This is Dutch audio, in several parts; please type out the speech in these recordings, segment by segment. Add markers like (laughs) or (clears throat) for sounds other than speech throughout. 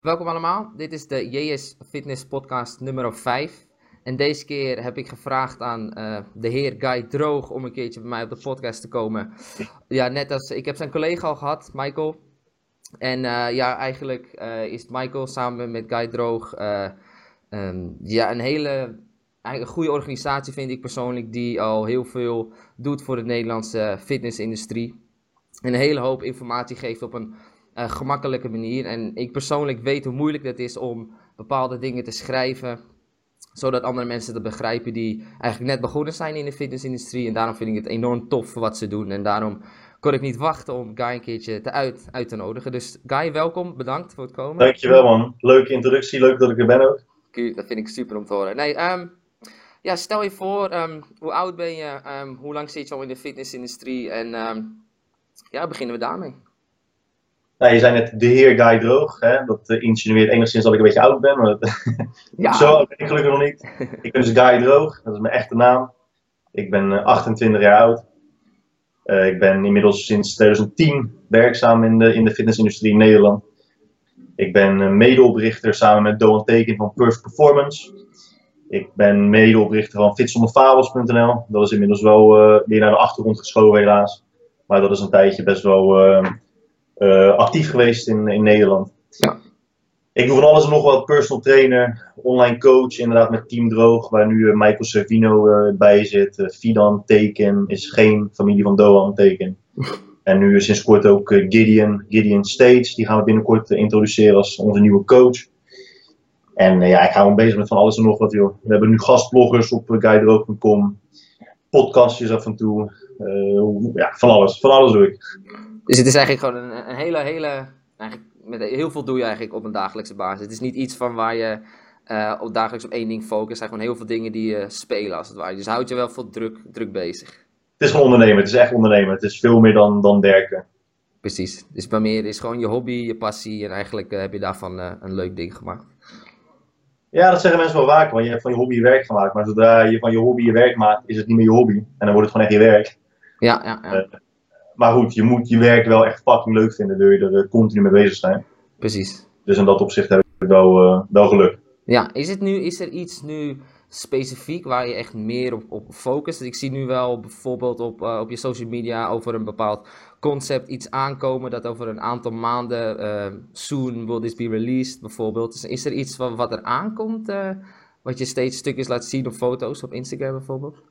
Welkom allemaal, dit is de JS Fitness Podcast nummer 5. En deze keer heb ik gevraagd aan uh, de heer Guy Droog om een keertje bij mij op de podcast te komen. Ja, net als ik heb zijn collega al gehad, Michael. En uh, ja, eigenlijk uh, is Michael samen met Guy Droog um, ja, een hele een goede organisatie, vind ik persoonlijk, die al heel veel doet voor de Nederlandse fitnessindustrie. En een hele hoop informatie geeft op een uh, gemakkelijke manier. En ik persoonlijk weet hoe moeilijk het is om bepaalde dingen te schrijven, zodat andere mensen het begrijpen die eigenlijk net begonnen zijn in de fitnessindustrie. En daarom vind ik het enorm tof wat ze doen. En daarom kon ik niet wachten om Guy een keertje te uit, uit te nodigen. Dus Guy, welkom. Bedankt voor het komen. Dankjewel man. Leuke introductie. Leuk dat ik er ben ook. Dat vind ik super om te horen. Nee, um, ja, stel je voor, um, hoe oud ben je? Um, hoe lang zit je al in de fitnessindustrie? En ja, beginnen we daarmee. Nou, je zei net de heer Guy Droog. Hè? Dat uh, insinueert enigszins dat ik een beetje oud ben. Maar dat, ja. (laughs) zo oud ben ik gelukkig nog niet. Ik ben dus Guy Droog. Dat is mijn echte naam. Ik ben uh, 28 jaar oud. Uh, ik ben inmiddels sinds 2010 werkzaam in de, in de fitnessindustrie in Nederland. Ik ben medeoprichter samen met Doan Teken van Perf Performance. Ik ben medeoprichter van fitsonderfabels.nl. Dat is inmiddels wel weer naar de achtergrond geschoven helaas. Maar dat is een tijdje best wel actief geweest in, in Nederland. Ja. Ik doe van alles en nog wat, personal trainer, online coach, inderdaad met Team Droog, waar nu uh, Michael Servino uh, bij zit. Fidan Teken is geen familie van Doan Teken. (laughs) En nu sinds kort ook Gideon, Gideon States, die gaan we binnenkort introduceren als onze nieuwe coach. En ja, ik ga gewoon bezig met van alles en nog wat, joh. We hebben nu gastbloggers op guidedroog.com, podcastjes af en toe, ja, van alles, van alles doe ik. Dus het is eigenlijk gewoon een, een hele, hele. Eigenlijk met heel veel doe je eigenlijk op een dagelijkse basis. Het is niet iets van waar je uh, op dagelijks op één ding focust. Het zijn gewoon heel veel dingen die je spelen als het ware. Dus houd je wel veel druk, druk bezig. Het is gewoon ondernemen. Het is echt ondernemen. Het is veel meer dan, dan werken. Precies. Dus bij meer is gewoon je hobby, je passie. En eigenlijk uh, heb je daarvan uh, een leuk ding gemaakt. Ja, dat zeggen mensen wel vaak. Want je hebt van je hobby je werk gemaakt. Maar zodra je van je hobby je werk maakt, is het niet meer je hobby. En dan wordt het gewoon echt je werk. Ja, ja, ja maar goed, je moet je werk wel echt fucking leuk vinden, wil je er eh, continu mee bezig zijn. Precies. Dus in dat opzicht heb ik wel, uh, wel geluk. Ja, is, het nu, is er iets nu specifiek waar je echt meer op, op focust? Ik zie nu wel bijvoorbeeld op, uh, op je social media over een bepaald concept iets aankomen dat over een aantal maanden, uh, soon will this be released bijvoorbeeld. Dus is er iets wat, wat er aankomt, wat je steeds stukjes laat zien op foto's op Instagram bijvoorbeeld?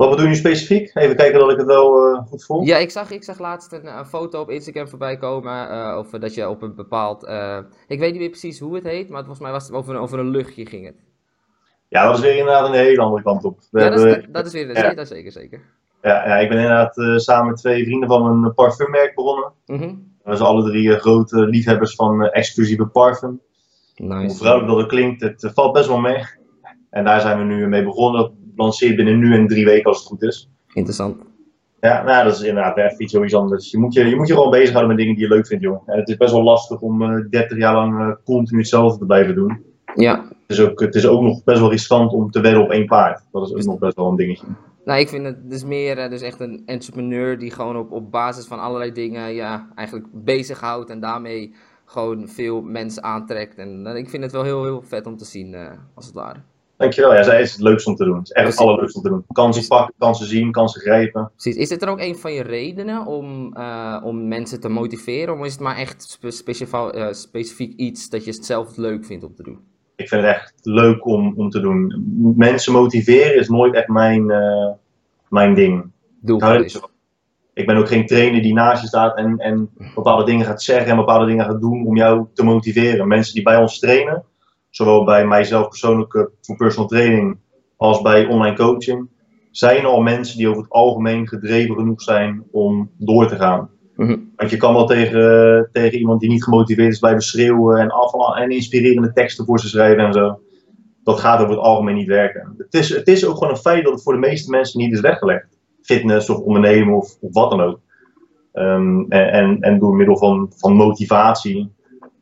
Wat bedoel je specifiek? Even kijken dat ik het wel uh, goed voel. Ja, ik zag, ik zag laatst een, een foto op Instagram voorbij komen. Uh, over dat je op een bepaald. Uh, ik weet niet meer precies hoe het heet, maar volgens mij was het over een, over een luchtje ging het. Ja, dat is weer inderdaad een hele andere kant op. We ja, dat, is, dat is weer een ja. dat zeker, zeker. Ja, ja, ik ben inderdaad samen met twee vrienden van een parfummerk begonnen. Mm -hmm. We zijn alle drie grote liefhebbers van exclusieve parfum. Nice. Hoe vrouwelijk dat het klinkt, het valt best wel mee. En daar zijn we nu mee begonnen lanceert binnen nu en drie weken als het goed is. Interessant. Ja, nou, dat is inderdaad echt iets sowieso anders. Je moet je, je moet je gewoon bezighouden met dingen die je leuk vindt, joh. En het is best wel lastig om uh, eh, 30 jaar lang uh, continu hetzelfde te blijven doen. Ja. Het is, ook, het is ook nog best wel riskant om te wedden op één paard. Dat is ook nog best wel een dingetje. Nou, ik vind het dus meer uh, dus echt een entrepreneur die gewoon op, op basis van allerlei dingen ja, eigenlijk bezighoudt en daarmee gewoon veel mensen aantrekt. En ik vind het wel heel, heel vet om te zien, als het ware. Dankjewel. Ja, zij is het leukste om te doen. Het is echt het allerleukste om te doen. Kansen pakken, kansen zien, kansen grijpen. Precies. Is dit er ook een van je redenen om, uh, om mensen te motiveren? Of is het maar echt uh, specifiek iets dat je het zelf leuk vindt om te doen? Ik vind het echt leuk om, om te doen. Mensen motiveren is nooit echt mijn, uh, mijn ding. Doel ik ben ook geen trainer die naast je staat en, en bepaalde dingen gaat zeggen en bepaalde dingen gaat doen om jou te motiveren. Mensen die bij ons trainen, zowel bij mijzelf persoonlijk eh, voor personal training als bij online coaching, zijn al mensen die over het algemeen gedreven genoeg zijn om door te gaan. Mhm. Want je kan wel tegen, tegen iemand die niet gemotiveerd is blijven schreeuwen en, af, en inspirerende teksten voor ze schrijven en zo. Dat gaat over het algemeen niet werken. Het is, het is ook gewoon een feit dat het voor de meeste mensen niet is weggelegd. Fitness of ondernemen of, of wat dan ook. Um, en, en, en door middel van, van motivatie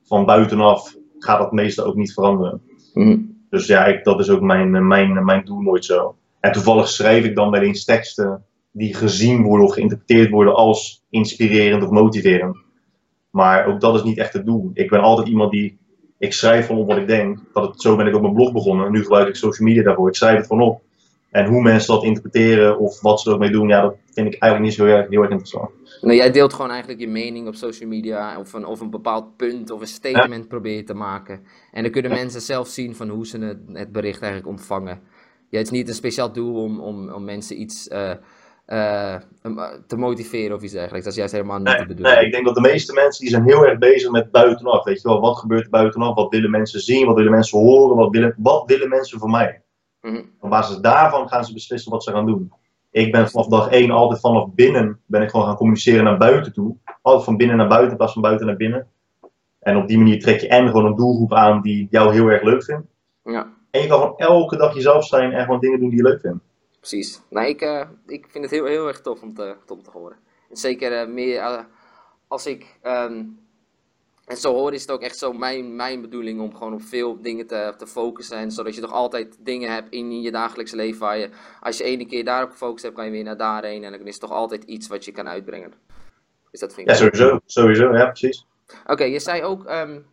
van buitenaf gaat dat meestal ook niet veranderen. Mhm. Dus ja, ik, dat is ook mijn, mijn, mijn doel nooit zo. En toevallig schrijf ik dan wel eens teksten die gezien worden of geïnterpreteerd worden als inspirerend of motiverend. Maar ook dat is niet echt het doel. Ik ben altijd iemand die, ik schrijf van op wat ik denk. Dat het, zo ben ik op mijn blog begonnen. Nu gebruik ik social media daarvoor. Ik schrijf het gewoon op. En hoe mensen dat interpreteren of wat ze ermee doen, ja, dat vind ik eigenlijk niet zo heel heel erg interessant. Nou, jij deelt gewoon eigenlijk je mening op social media of een, of een bepaald punt of een statement ja. probeer je te maken. En dan kunnen mensen zelf zien van hoe ze het, het bericht eigenlijk ontvangen. Het is niet een speciaal doel om, om, om mensen iets uh, uh, te motiveren of iets dergelijks. Dat is juist helemaal niet nee, de bedoeling. Nee, ik denk dat de meeste mensen die zijn heel erg bezig met buitenaf. Weet je wel, wat gebeurt er buitenaf? Wat willen mensen zien? Wat willen mensen horen? Wat willen, wat willen mensen van mij? Mm -hmm. Op basis daarvan gaan ze beslissen wat ze gaan doen. Ik ben vanaf dag één altijd vanaf binnen ben ik gewoon gaan communiceren naar buiten toe. Altijd van binnen naar buiten, pas van buiten naar binnen. En op die manier trek je en gewoon een doelgroep aan die jou heel erg leuk vindt. Ja. En je kan gewoon elke dag jezelf zijn en gewoon dingen doen die je leuk vindt. Precies. Nou, ik, uh, ik vind het heel, heel erg tof om te, om te horen. En zeker uh, meer uh, als ik. Um, en zo hoor is het ook echt zo mijn, mijn bedoeling om gewoon op veel dingen te, te focussen. En zodat je toch altijd dingen hebt in je dagelijks leven waar je, als je ene keer daarop gefocust hebt, kan je weer naar daarheen. En dan is het toch altijd iets wat je kan uitbrengen. Dus dat vind ik ja, sowieso. Sowieso, ja, precies. Oké, okay, je zei ook um,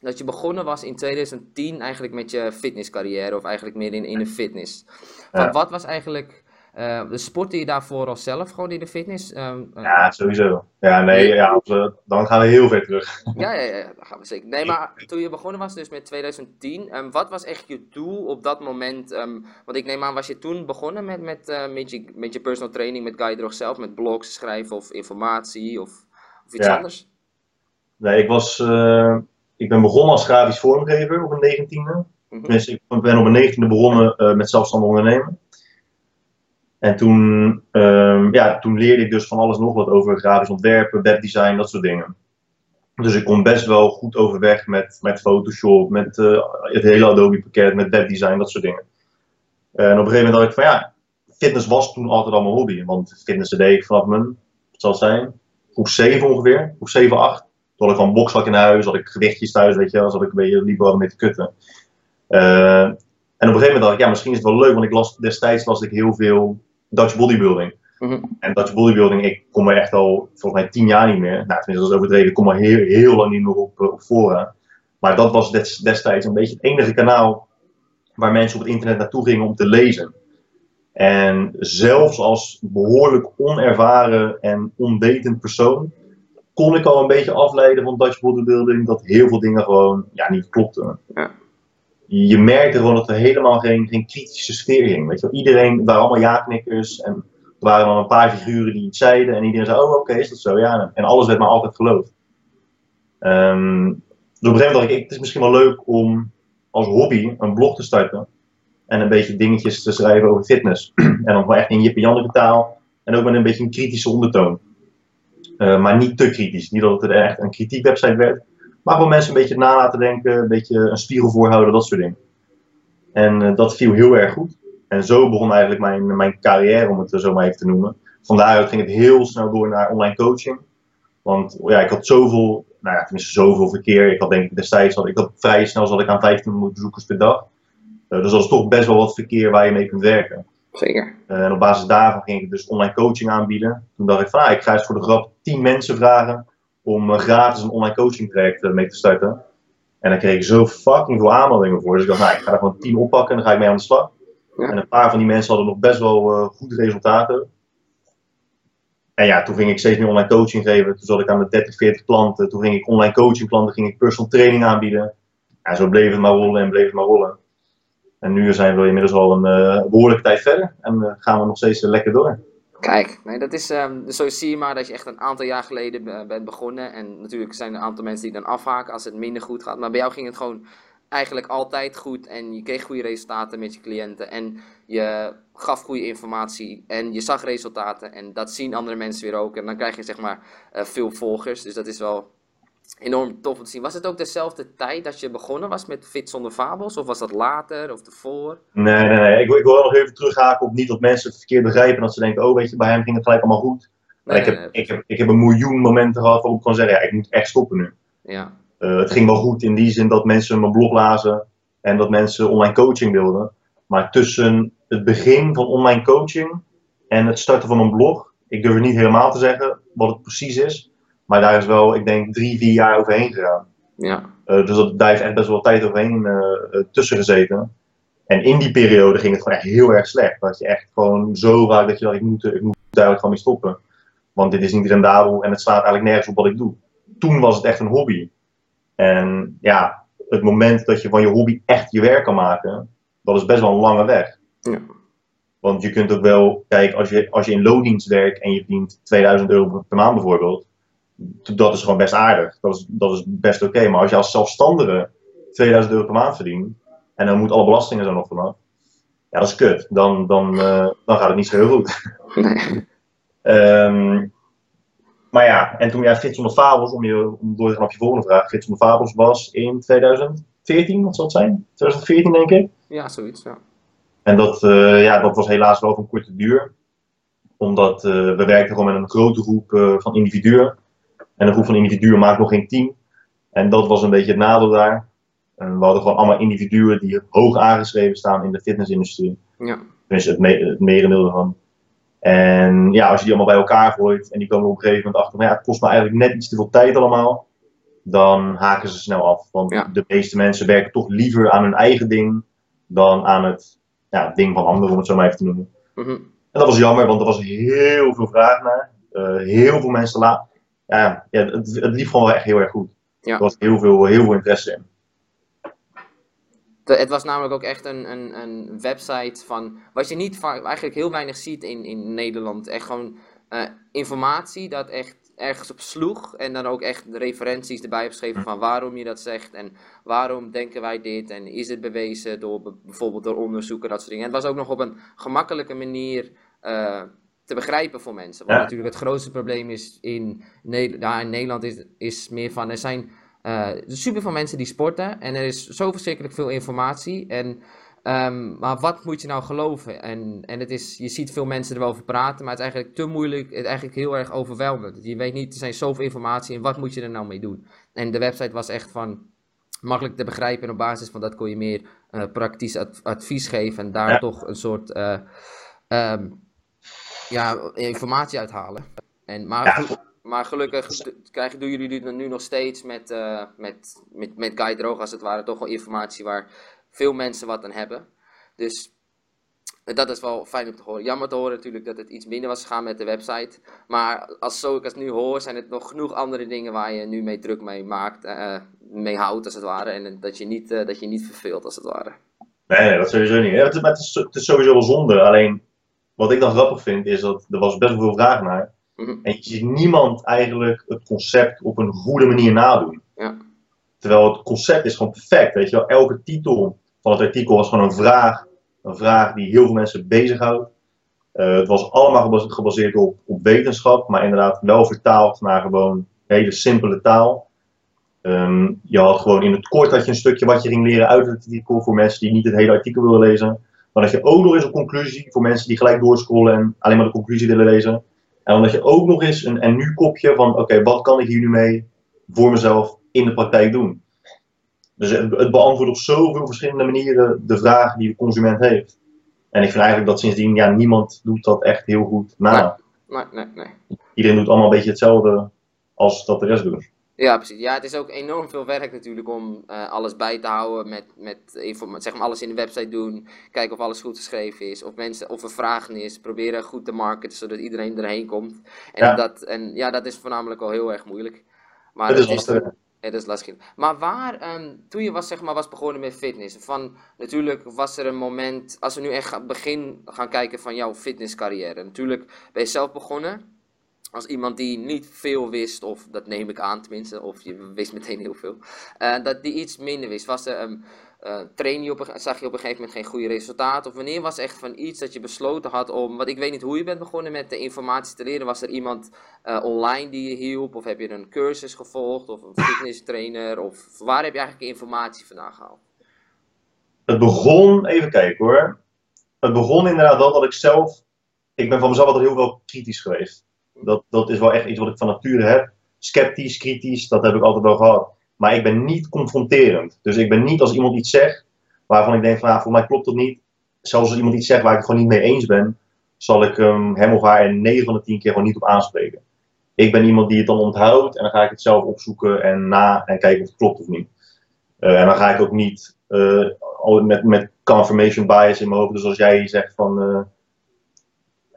dat je begonnen was in 2010 eigenlijk met je fitnesscarrière. Of eigenlijk meer in, in de fitness. Ja. Wat was eigenlijk... Uh, sportte je daarvoor al zelf gewoon in de fitness? Um, uh, ja, sowieso. Ja, nee, ja, dan gaan we heel ver terug. (laughs) Ja, ja, ja, dan gaan we zeker. Nee, maar toen je begonnen was, dus met 2010, um, wat was echt je doel op dat moment? Um, want ik neem aan, was je toen begonnen met, met, uh, met, je, met je personal training, met Guy Drog zelf, met blogs schrijven of informatie of, of iets ja. anders? Nee, ik was, ik ben begonnen als grafisch vormgever op een 19e. Mm -hmm. Dus ik ben op een 19e begonnen met zelfstandig ondernemen. En toen, um, ja, toen leerde ik dus van alles nog wat over grafisch ontwerpen, webdesign, dat soort dingen. Dus ik kom best wel goed overweg met, met Photoshop, met uh, het hele Adobe pakket, met webdesign, dat soort dingen. En op een gegeven moment dacht ik van ja, fitness was toen altijd al mijn hobby. Want fitness deed ik vanaf mijn, het zal zijn, groep 7 ongeveer, groep 7, 8. Toen had ik gewoon boksvak in huis, had ik gewichtjes thuis, weet je wel, zat ik een beetje liever mee te kutten. Uh, en op een gegeven moment dacht ik, ja, misschien is het wel leuk, want ik las, destijds las ik heel veel Dutch bodybuilding. Mm -hmm. En Dutch bodybuilding, ik kom er echt al volgens mij tien jaar niet meer. Nou, tenminste, dat is overdreven. Ik kom er heel, heel lang niet meer op, op fora. Maar dat was des, destijds een beetje het enige kanaal waar mensen op het internet naartoe gingen om te lezen. En zelfs als behoorlijk onervaren en onwetend persoon kon ik al een beetje afleiden van Dutch bodybuilding dat heel veel dingen gewoon ja, niet klopten. Ja. Je merkte gewoon dat er helemaal geen, geen kritische sfeer hing. Weet je wel? Iedereen waren allemaal ja-knikkers en er waren dan een paar figuren die iets zeiden en iedereen zei, oh oké, is dat zo? Ja, en alles werd maar altijd geloofd. Um, dus op dacht ik, het is misschien wel leuk om als hobby een blog te starten en een beetje dingetjes te schrijven over fitness. (clears throat) en dan wel echt in Jip en taal en ook met een beetje een kritische ondertoon. Uh, maar niet te kritisch. Niet dat het echt een kritiekwebsite werd. Maar gewoon mensen een beetje na laten denken, een beetje een spiegel voorhouden, dat soort dingen. En uh, dat viel heel erg goed. En zo begon eigenlijk mijn, mijn carrière, om het zo maar even te noemen. Van daaruit ging het heel snel door naar online coaching. Want ja, ik had zoveel, nou ja, tenminste zoveel verkeer. Ik had denk ik destijds, had, ik had vrij snel zat ik aan 1500 bezoekers per dag. Uh, dus dat is toch best wel wat verkeer waar je mee kunt werken. Zeker. Uh, en op basis daarvan ging ik dus online coaching aanbieden. Toen dacht ik van, ah, ik ga eens voor de grap 10 mensen vragen om uh, gratis een online coaching traject mee te starten. En dan kreeg ik zo fucking veel aanmeldingen voor. Dus ik dacht, nou, ik ga er gewoon 10 oppakken en dan ga ik mee aan de slag. Ja. En een paar van die mensen hadden nog best wel uh, goede resultaten. En ja, toen ging ik steeds meer online coaching geven. Toen zat ik aan de 30, 40 klanten. Toen ging ik online coaching klanten, ging ik personal training aanbieden. En zo bleef het maar rollen en bleef het maar rollen. En nu zijn we inmiddels al een uh, behoorlijke tijd verder. En uh, gaan we nog steeds lekker door. Kijk, nee, dat is, um, zo zie je maar dat je echt een aantal jaar geleden bent begonnen. En natuurlijk zijn er een aantal mensen die dan afhaken als het minder goed gaat. Maar bij jou ging het gewoon eigenlijk altijd goed. En je kreeg goede resultaten met je cliënten. En je gaf goede informatie. En je zag resultaten. En dat zien andere mensen weer ook. En dan krijg je zeg maar uh, veel volgers. Dus dat is wel enorm tof om te zien. Was het ook dezelfde tijd dat je begonnen was met Fit zonder Fabels? Of was dat later of ervoor? Nee, nee, nee. Ik, ik wil nog even terughaken op niet dat mensen het verkeerd begrijpen. Dat ze denken, oh weet je, bij hem ging het gelijk allemaal goed. Nee, ik, heb, nee, nee. ik, heb, ik heb een miljoen momenten gehad waarop ik kan zeggen, ja, ik moet echt stoppen nu. Ja. Uh, het ging wel goed in die zin dat mensen mijn blog lazen en dat mensen online coaching wilden. Maar tussen het begin van online coaching en het starten van een blog, ik durf het niet helemaal te zeggen wat het precies is. Maar daar is wel, ik denk, drie, vier jaar overheen gegaan. Ja. Uh, dus dat, daar heeft echt best wel tijd overheen uh, tussen gezeten. En in die periode ging het gewoon echt heel erg slecht. Dat je echt gewoon zo vaak dat je dacht, ik moet, ik moet duidelijk gewoon mee stoppen. Want dit is niet rendabel en het slaat eigenlijk nergens op wat ik doe. Toen was het echt een hobby. En ja, het moment dat je van je hobby echt je werk kan maken, dat is best wel een lange weg. Ja. Want je kunt ook wel, kijk, als je, als je in loondienst werkt en je verdient 2000 euro per maand bijvoorbeeld, dat is gewoon best aardig. Dat is, dat is best oké. Maar als je als zelfstandige 2000 euro per maand verdient, en dan moet alle belastingen er nog vanaf, ja, dat is kut. Dan, dan, uh, dan gaat het niet zo heel goed. (laughs) Nee. um, maar ja, en toen jij Gids zonder Fabels, om, je, om door te gaan op je volgende vraag, Gids zonder Fabels was in 2014, wat zal het zijn? 2014 denk ik? Ja, zoiets, ja. En dat, uh, ja, dat was helaas wel van korte duur. Omdat uh, we werkten gewoon met een grote groep uh, van individuen. En een groep van individuen maakt nog geen team. En dat was een beetje het nadeel daar. En we hadden gewoon allemaal individuen die hoog aangeschreven staan in de fitnessindustrie. Ja. Tenminste, het, me het merendeel ervan. En ja, als je die allemaal bij elkaar gooit en die komen op een gegeven moment achter, maar ja, het kost me eigenlijk net iets te veel tijd allemaal, dan haken ze snel af. Want Ja. de meeste mensen werken toch liever aan hun eigen ding dan aan het ja, ding van anderen, om het zo maar even te noemen. Mhm. En dat was jammer, want er was heel veel vraag naar. Eh, heel veel mensen ja, ja, het, het liep gewoon wel echt heel erg goed. Ja. Er was heel veel, heel veel interesse in. De- het was namelijk ook echt een, een, een website van. Wat je niet eigenlijk heel weinig ziet in, in Nederland. Echt gewoon eh, informatie dat echt ergens op sloeg. En dan ook echt de referenties erbij opgeschreven van waarom je dat zegt. En waarom denken wij dit. En is het bewezen door be- bijvoorbeeld door onderzoeken, dat soort dingen. En het was ook nog op een gemakkelijke manier. eh, te begrijpen voor mensen. Want Ja. natuurlijk het grootste probleem is in, Ne- ja, in Nederland is, is meer van er zijn eh, super veel mensen die sporten en er is zo verschrikkelijk veel informatie. En, ehm, maar wat moet je nou geloven? En, en het is, je ziet veel mensen erover praten, maar het is eigenlijk te moeilijk, het is eigenlijk heel erg overweldigend. Je weet niet, er zijn zoveel informatie en wat moet je er nou mee doen? En de website was echt van makkelijk te begrijpen en op basis van dat kon je meer eh, praktisch ad- advies geven en daar Ja. toch een soort eh, ehm, ja, informatie uithalen. En, maar, Ja. maar gelukkig krijgen, doen jullie dit nu nog steeds met, eh, met, met, met Guy Droog als het ware toch wel informatie waar veel mensen wat aan hebben. Dus eh, dat is wel fijn om te horen. Jammer te horen natuurlijk dat het iets minder was gegaan met de website. Maar als zo ik het nu hoor, zijn het nog genoeg andere dingen waar je nu mee druk mee maakt, eh, mee houdt als het ware. En dat je niet, eh, dat je niet verveelt als het ware. Nee, dat sowieso niet. Ja, het, is, het is sowieso wel zonde. Alleen, wat ik dan grappig vind, is dat er was best wel veel vraag naar. Mhm. En je ziet niemand eigenlijk het concept op een goede manier nadoen. Ja. Terwijl het concept is gewoon perfect. Weet je wel, elke titel van het artikel was gewoon een vraag. Een vraag die heel veel mensen bezighoudt. Eh het was allemaal gebase- gebaseerd op, op wetenschap, maar inderdaad wel vertaald naar gewoon hele simpele taal. Ehm, je had gewoon in het kort had je een stukje wat je ging leren uit het artikel voor mensen die niet het hele artikel willen lezen. Dan had je ook nog eens een conclusie voor mensen die gelijk doorscrollen en alleen maar de conclusie willen lezen. En had je ook nog eens een en nu kopje van oké, wat kan ik hier nu mee voor mezelf in de praktijk doen? Dus het, het beantwoordt op zoveel verschillende manieren de vraag die de consument heeft. En ik vind eigenlijk dat sindsdien, ja, niemand doet dat echt heel goed na. Nee, nee, nee. Iedereen doet allemaal een beetje hetzelfde als dat de rest doet. Ja, precies. Ja, het is ook enorm veel werk natuurlijk om eh, alles bij te houden met, met zeg maar alles in de website doen, kijken of alles goed geschreven is, of mensen, of er vragen is, proberen goed te marketen zodat iedereen erheen komt. En, Ja. dat, en ja, dat is voornamelijk al heel erg moeilijk. Maar Het is lastig. is lastig. Maar waar, ehm, toen je was, zeg maar, was begonnen met fitness, van, natuurlijk was er een moment, als we nu echt begin gaan kijken van jouw fitnesscarrière. Natuurlijk ben je zelf begonnen, als iemand die niet veel wist, of dat neem ik aan tenminste, of je wist meteen heel veel, eh, dat die iets minder wist. Was er, train je op een, zag je op een gegeven moment geen goede resultaten? Of wanneer was echt van iets dat je besloten had om, want ik weet niet hoe je bent begonnen met de informatie te leren. Was er iemand eh, online die je hielp? Of heb je een cursus gevolgd? Of een fitness trainer? Of waar heb je eigenlijk informatie vandaan gehaald? Het begon, even kijken hoor. Het begon inderdaad wel dat ik zelf, ik ben van mezelf altijd heel wel kritisch geweest. Dat, dat is wel echt iets wat ik van nature heb. Sceptisch, kritisch, dat heb ik altijd wel gehad. Maar ik ben niet confronterend. Dus ik ben niet als iemand iets zegt waarvan ik denk van, voor mij klopt dat niet. Zelfs als iemand iets zegt waar ik het gewoon niet mee eens ben, zal ik um, hem of haar 9 van de 10 keer gewoon niet op aanspreken. Ik ben iemand die het dan onthoudt en dan ga ik het zelf opzoeken en na en kijken of het klopt of niet. Uh, en dan ga ik ook niet uh, met, met confirmation bias in mijn hoofd. Dus als jij zegt van uh,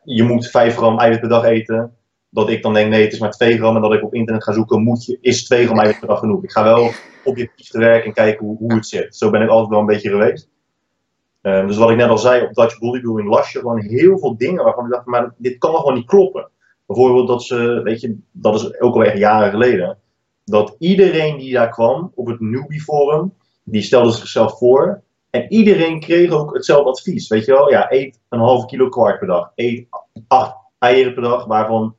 je moet 5 gram eiwit per dag eten, dat ik dan denk nee, het is maar 2 gram. En dat ik op internet ga zoeken, moet je, is 2 gram eiwit per genoeg? Ik ga wel objectief te werk en kijken hoe, hoe het zit. Zo ben ik altijd wel een beetje geweest. Um, dus wat ik net al zei, op Dutch Bodybuilding las je gewoon heel veel dingen waarvan ik dacht, maar dit kan gewoon niet kloppen. Bijvoorbeeld dat ze, weet je, dat is ook al echt jaren geleden, dat iedereen die daar kwam op het Newbie Forum, die stelde zichzelf voor en iedereen kreeg ook hetzelfde advies. Weet je wel, ja, eet een halve kilo kwark per dag, eet acht eieren per dag, waarvan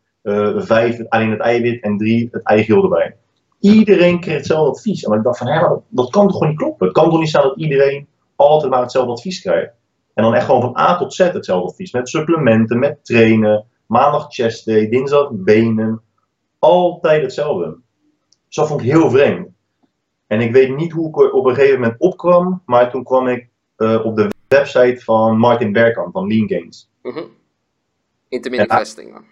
vijf alleen het eiwit en drie het eigeel erbij. Iedereen kreeg hetzelfde advies. En ik dacht van, hé, dat, dat kan toch gewoon niet kloppen? Het kan toch niet zijn dat iedereen altijd maar hetzelfde advies krijgt? En dan echt gewoon van A tot Z hetzelfde advies. Met supplementen, met trainen, maandag chest day, dinsdag benen. Altijd hetzelfde. Dus dat vond ik heel vreemd. En ik weet niet hoe ik er op een gegeven moment opkwam, maar toen kwam ik uh, op de website van Martin Bergkamp van Lean Gains. Mm -hmm. Intermittent fasting.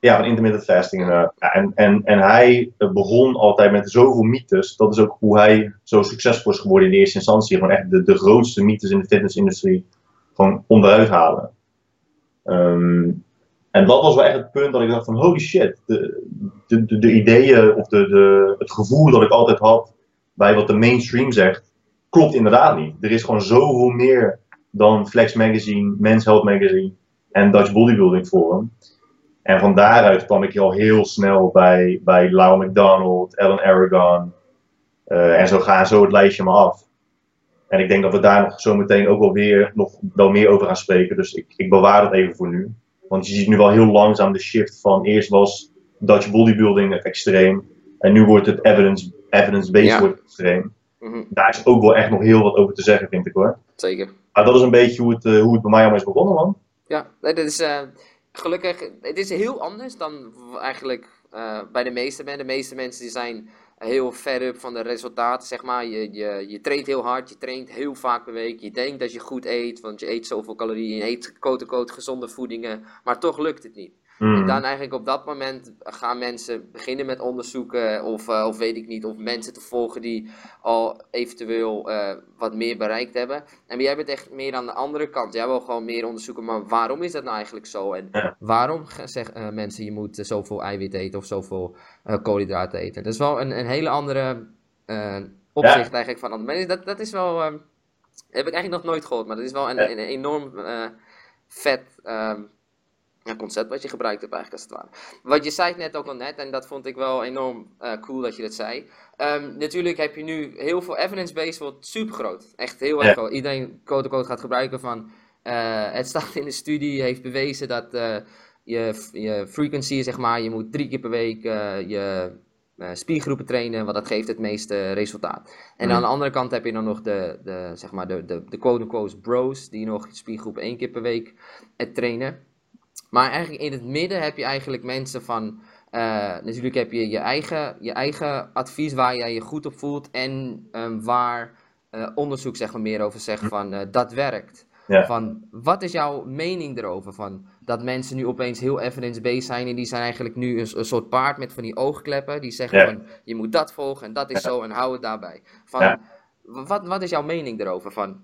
Ja, van intermittent fasting. Uh, en, en, en hij begon altijd met zoveel mythes. Dat is ook hoe hij zo succesvol is geworden in de eerste instantie. Gewoon echt de, de grootste mythes in de fitnessindustrie gewoon onderuit halen. Um, en dat was wel echt het punt dat ik dacht van holy shit, de, de, de, de ideeën of de, de, het gevoel dat ik altijd had bij wat de mainstream zegt, klopt inderdaad niet. Er is gewoon zoveel meer dan Flex Magazine, Men's Health Magazine en Dutch Bodybuilding Forum. En van daaruit kwam ik al heel snel bij, bij Lau McDonald, Ellen Aragon. Uh, en zo gaan zo het lijstje maar af. En ik denk dat we daar nog zo meteen ook wel weer nog wel meer over gaan spreken. Dus ik, ik bewaar dat even voor nu. Want je ziet nu wel heel langzaam de shift van eerst was Dutch bodybuilding extreem. En nu wordt het evidence, evidence-based wordt extreem. Mm Daar is ook wel echt nog heel wat over te zeggen, vind ik hoor. Zeker. Maar dat is een beetje hoe het, uh, hoe het bij mij allemaal is begonnen, man. Ja, dat is uh, gelukkig. Het is heel anders dan eigenlijk uh, bij de meeste mensen. De meeste mensen die zijn heel ver up van de resultaten, zeg maar. Je, je, je traint heel hard, je traint heel vaak per week. Je denkt dat je goed eet, want je eet zoveel calorieën. Je eet quote gezonde voedingen, maar toch lukt het niet. En hmm. dan eigenlijk op dat moment gaan mensen beginnen met onderzoeken of, uh, of weet ik niet, of mensen te volgen die al eventueel uh, wat meer bereikt hebben. En jij bent echt meer aan de andere kant. Jij wil gewoon meer onderzoeken, maar waarom is dat nou eigenlijk zo? En ja. waarom zeggen uh, mensen je moet zoveel eiwit eten of zoveel koolhydraten eten? Dat is wel een, een hele andere opzicht ja. eigenlijk van mensen. Dat, dat is wel, heb ik eigenlijk nog nooit gehoord, maar dat is wel een, een, een enorm vet... Um, concept wat je gebruikt hebt eigenlijk als het ware. Wat je zei net ook al net, en dat vond ik wel enorm uh, cool dat je dat zei. Um, natuurlijk heb je nu heel veel evidence-based, wordt super groot. Echt heel erg. Iedereen code-code gaat gebruiken van, uh, het staat in de studie, heeft bewezen dat uh, je, je frequency, zeg maar, je moet drie keer per week je spiergroepen trainen, want dat geeft het meeste resultaat. En mm. aan de andere kant heb je dan nog de, de zeg maar, de, de, de quote-unquote bros, die nog spiergroepen één keer per week trainen. Maar eigenlijk in het midden heb je eigenlijk mensen van. Uh, natuurlijk heb je je eigen, je eigen advies waar jij je goed op voelt. En um, waar uh, onderzoek zeg maar, meer over zegt van uh, dat werkt. Ja. Van, wat is jouw mening erover? Van, dat mensen nu opeens heel evidence-based zijn en die zijn eigenlijk nu een, een, soort paard met van die oogkleppen. Die zeggen ja. van je moet dat volgen en dat is zo en hou het daarbij. Van, wat, wat is jouw mening erover? Van,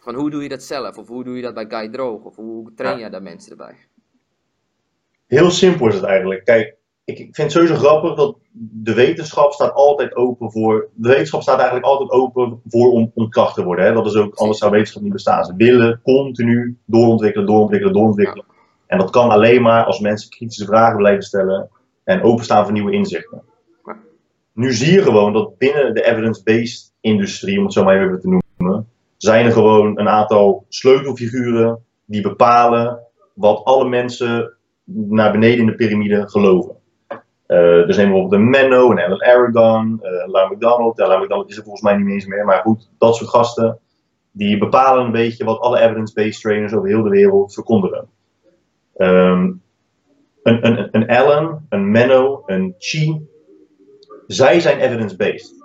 van hoe doe je dat zelf? Of hoe doe je dat bij Guy Droog? Of hoe train je daar mensen erbij? Heel simpel is het eigenlijk. Kijk, ik, ik vind het sowieso grappig dat de wetenschap staat altijd open voor. De wetenschap staat eigenlijk altijd open voor om ontkracht te worden. Hè? Dat is ook, anders zou wetenschap niet bestaan. Ze willen continu doorontwikkelen, doorontwikkelen, doorontwikkelen. En dat kan alleen maar als mensen kritische vragen blijven stellen en openstaan voor nieuwe inzichten. Nu zie je gewoon dat binnen de evidence-based industrie, om het zo maar even te noemen, zijn er gewoon een aantal sleutelfiguren die bepalen wat alle mensen naar beneden in de piramide geloven. Uh, nemen we bijvoorbeeld de Menno en Alan Aragon, uh, Lau McDonald. Ja, Lau McDonald is er volgens mij niet eens meer, maar goed, dat soort gasten. Die bepalen een beetje wat alle evidence-based trainers over heel de wereld verkondigen. Um, een, een, een Allen, een Menno, een Chi, zij zijn evidence-based.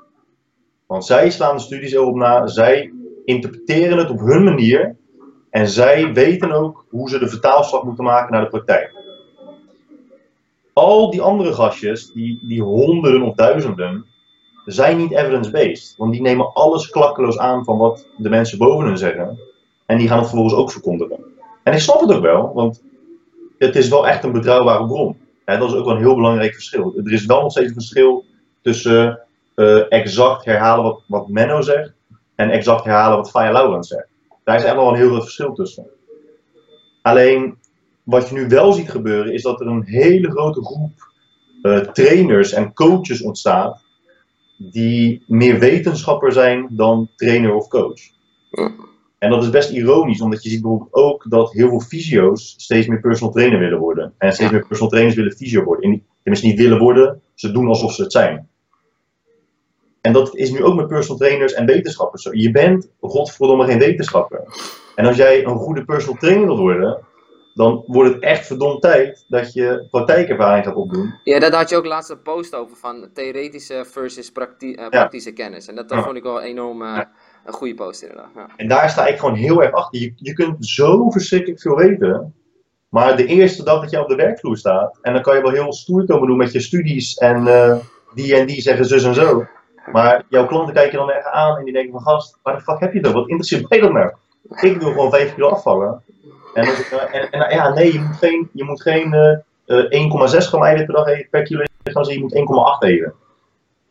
Want zij slaan de studies erop na, zij interpreteren het op hun manier en zij weten ook hoe ze de vertaalslag moeten maken naar de praktijk. Al die andere gastjes, die, die honderden of duizenden, zijn niet evidence-based. Want die nemen alles klakkeloos aan van wat de mensen boven hun zeggen. En die gaan het vervolgens ook verkondigen. En ik snap het ook wel, want het is wel echt een betrouwbare bron. dat is ook wel een heel belangrijk verschil. Er is wel nog steeds een verschil tussen uh, exact herhalen wat, wat Menno zegt en exact herhalen wat Faya Laurens zegt. Daar is echt wel een heel groot verschil tussen. Alleen, wat je nu wel ziet gebeuren, is dat er een hele grote groep uh, trainers en coaches ontstaat die meer wetenschapper zijn dan trainer of coach. En dat is best ironisch, omdat je ziet bijvoorbeeld ook dat heel veel fysio's steeds meer personal trainer willen worden. En steeds meer personal trainers willen fysio worden. En tenminste niet willen worden, ze doen alsof ze het zijn. En dat is nu ook met personal trainers en wetenschappers zo. Je bent, godverdomme, geen wetenschapper. En als jij een goede personal trainer wil worden, dan wordt het echt verdomd tijd dat je praktijkervaring gaat opdoen. Ja, daar had je ook laatst een post over van theoretische versus eh, praktische kennis. En dat, dat vond ik wel enorm uh, een goede post inderdaad. Ja. En daar sta ik gewoon heel erg achter. Je, je kunt zo verschrikkelijk veel weten, maar de eerste dag dat je op de werkvloer staat, en dan kan je wel heel stoer komen doen met je studies en uh, die en die zeggen zus en zo. Maar jouw klanten kijken dan erg aan en die denken van gast, waar de fuck heb je dat? Wat interesseert mij dat nou? Ik wil gewoon 5 kilo afvallen. En, en, en, ja, nee, je moet geen, je moet geen uh, uh, 1,6 gram eiwit per dag eten per kilo eten, je moet 1,8 eten.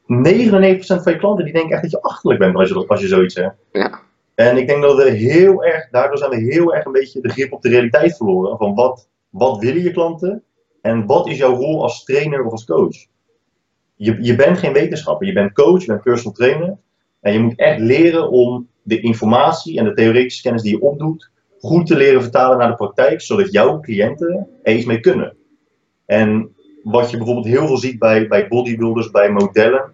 99% van je klanten die denken echt dat je achterlijk bent als je, als je zoiets zegt. Ja. En ik denk dat we heel erg, daardoor zijn we heel erg een beetje de grip op de realiteit verloren. Van wat, wat willen je klanten en wat is jouw rol als trainer of als coach? Je, je bent geen wetenschapper, je bent coach, je bent personal trainer. En je moet echt leren om de informatie en de theoretische kennis die je opdoet, goed te leren vertalen naar de praktijk, zodat jouw cliënten er iets mee kunnen. En wat je bijvoorbeeld heel veel ziet bij, bij bodybuilders, bij modellen,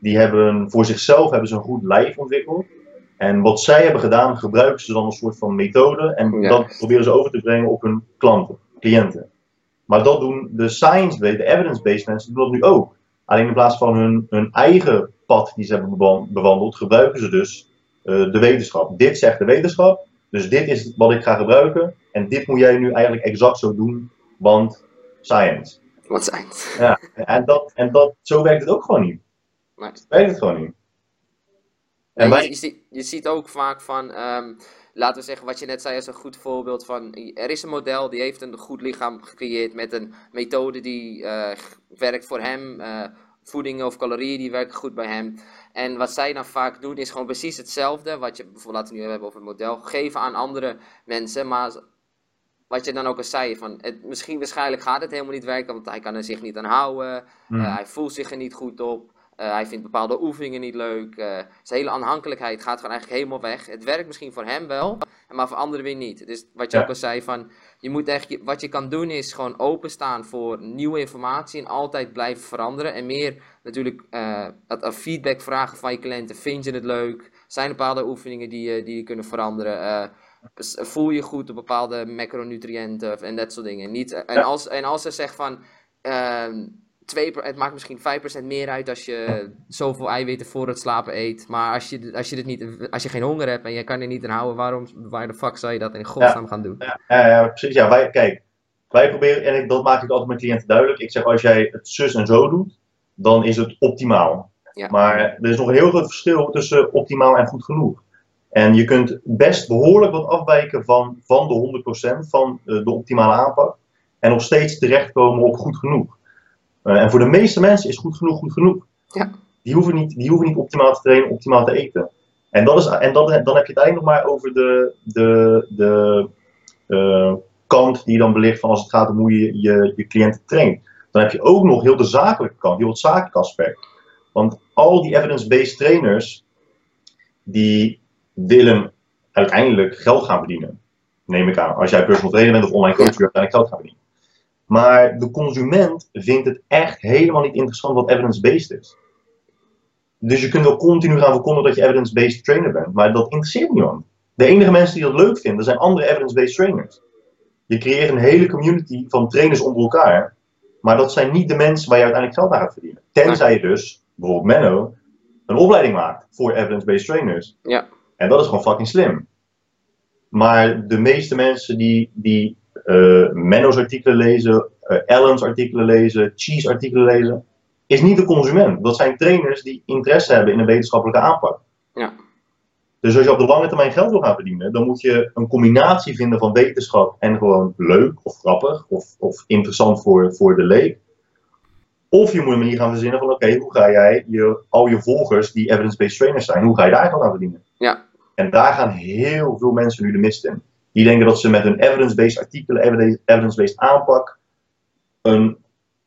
die hebben voor zichzelf hebben ze een goed lijf ontwikkeld. En wat zij hebben gedaan, gebruiken ze dan een soort van methode en dat proberen ze over te brengen op hun klanten, cliënten. Maar dat doen de science-based, de evidence-based mensen doen dat nu ook. Alleen in plaats van hun, hun eigen pad die ze hebben bewandeld, gebruiken ze dus uh, de wetenschap. Dit zegt de wetenschap, dus dit is wat ik ga gebruiken. En dit moet jij nu eigenlijk exact zo doen, want science. Wat science. Ja, en, dat, en dat, zo werkt het ook gewoon niet. Nee. Werkt het gewoon niet. En wij... je, ziet, je ziet ook vaak van, um, laten we zeggen, wat je net zei als een goed voorbeeld van, er is een model die heeft een goed lichaam gecreëerd met een methode die uh, werkt voor hem. Uh, voeding of calorieën die werken goed bij hem. En wat zij dan vaak doen is gewoon precies hetzelfde. Wat je bijvoorbeeld, laten we nu hebben over het model, geven aan andere mensen. Maar wat je dan ook al zei, van het, misschien waarschijnlijk gaat het helemaal niet werken, want hij kan er zich niet aan houden. Hmm. Eh, hij voelt zich er niet goed op. Uh, hij vindt bepaalde oefeningen niet leuk. Uh, zijn hele aanhankelijkheid gaat gewoon eigenlijk helemaal weg. Het werkt misschien voor hem wel, maar voor anderen weer niet. Dus wat je ook al zei, van, je moet echt, wat je kan doen is gewoon openstaan voor nieuwe informatie en altijd blijven veranderen. En meer natuurlijk uh, feedback vragen van je cliënten. Vind je het leuk? Zijn er bepaalde oefeningen die, die je kunnen veranderen? Eh, voel je goed op bepaalde macronutriënten en dat soort dingen? Niet, en, als, en als ze zegt van... Ehm, 2, het maakt misschien 5% meer uit als je zoveel eiwitten voor het slapen eet. Maar als je, als je, dit niet, als je geen honger hebt en je kan er niet aan houden, waarom, waar de fuck zou je dat in godsnaam gaan doen? Ja, ja, precies. Ja, wij, kijk, wij proberen, en ik, dat maak ik altijd met cliënten duidelijk. Ik zeg, als jij het zus en zo doet, dan is het optimaal. Maar er is nog een heel groot verschil tussen optimaal en goed genoeg. En je kunt best behoorlijk wat afwijken van, van de 100% van eh, de optimale aanpak. En nog steeds terechtkomen op goed genoeg. Uh, en voor de meeste mensen is goed genoeg goed genoeg. Ja. Die, hoeven niet, die hoeven niet optimaal te trainen, optimaal te eten. En, dat is, en dan, dan heb je het eigenlijk nog maar over de, de, de uh, kant die dan belicht van als het gaat om hoe je je, je cliënten traint. Dan heb je ook nog heel de zakelijke kant, heel het zakelijke aspect. Want al die evidence-based trainers, die willen uiteindelijk geld gaan verdienen. Neem ik aan. Als jij personal trainer bent of online coach, wil je uiteindelijk geld gaan verdienen. Maar de consument vindt het echt helemaal niet interessant wat evidence-based is. Dus je kunt wel continu gaan verkondigen dat je evidence-based trainer bent, maar dat interesseert niemand. De enige mensen die dat leuk vinden, zijn andere evidence-based trainers. Je creëert een hele community van trainers onder elkaar, maar dat zijn niet de mensen waar je uiteindelijk geld aan gaat verdienen. Tenzij je dus, bijvoorbeeld Menno, een opleiding maakt voor evidence-based trainers. Ja. En dat is gewoon fucking slim. Maar de meeste mensen die, die uh, Menno's artikelen lezen Allen's artikelen lezen, Cheese artikelen lezen, is niet de consument. Dat zijn trainers die interesse hebben in een wetenschappelijke aanpak. Ja. Dus als je op de lange termijn geld wil gaan verdienen, dan moet je een combinatie vinden van wetenschap en gewoon leuk of grappig of, of interessant voor, voor de leek. Of je moet een manier gaan verzinnen van oké, hoe ga jij je, al je volgers die evidence-based trainers zijn, hoe ga je daar gaan aan verdienen? Ja. En daar gaan heel veel mensen nu de mist in. Die denken dat ze met hun evidence-based artikelen, evidence-based aanpak, een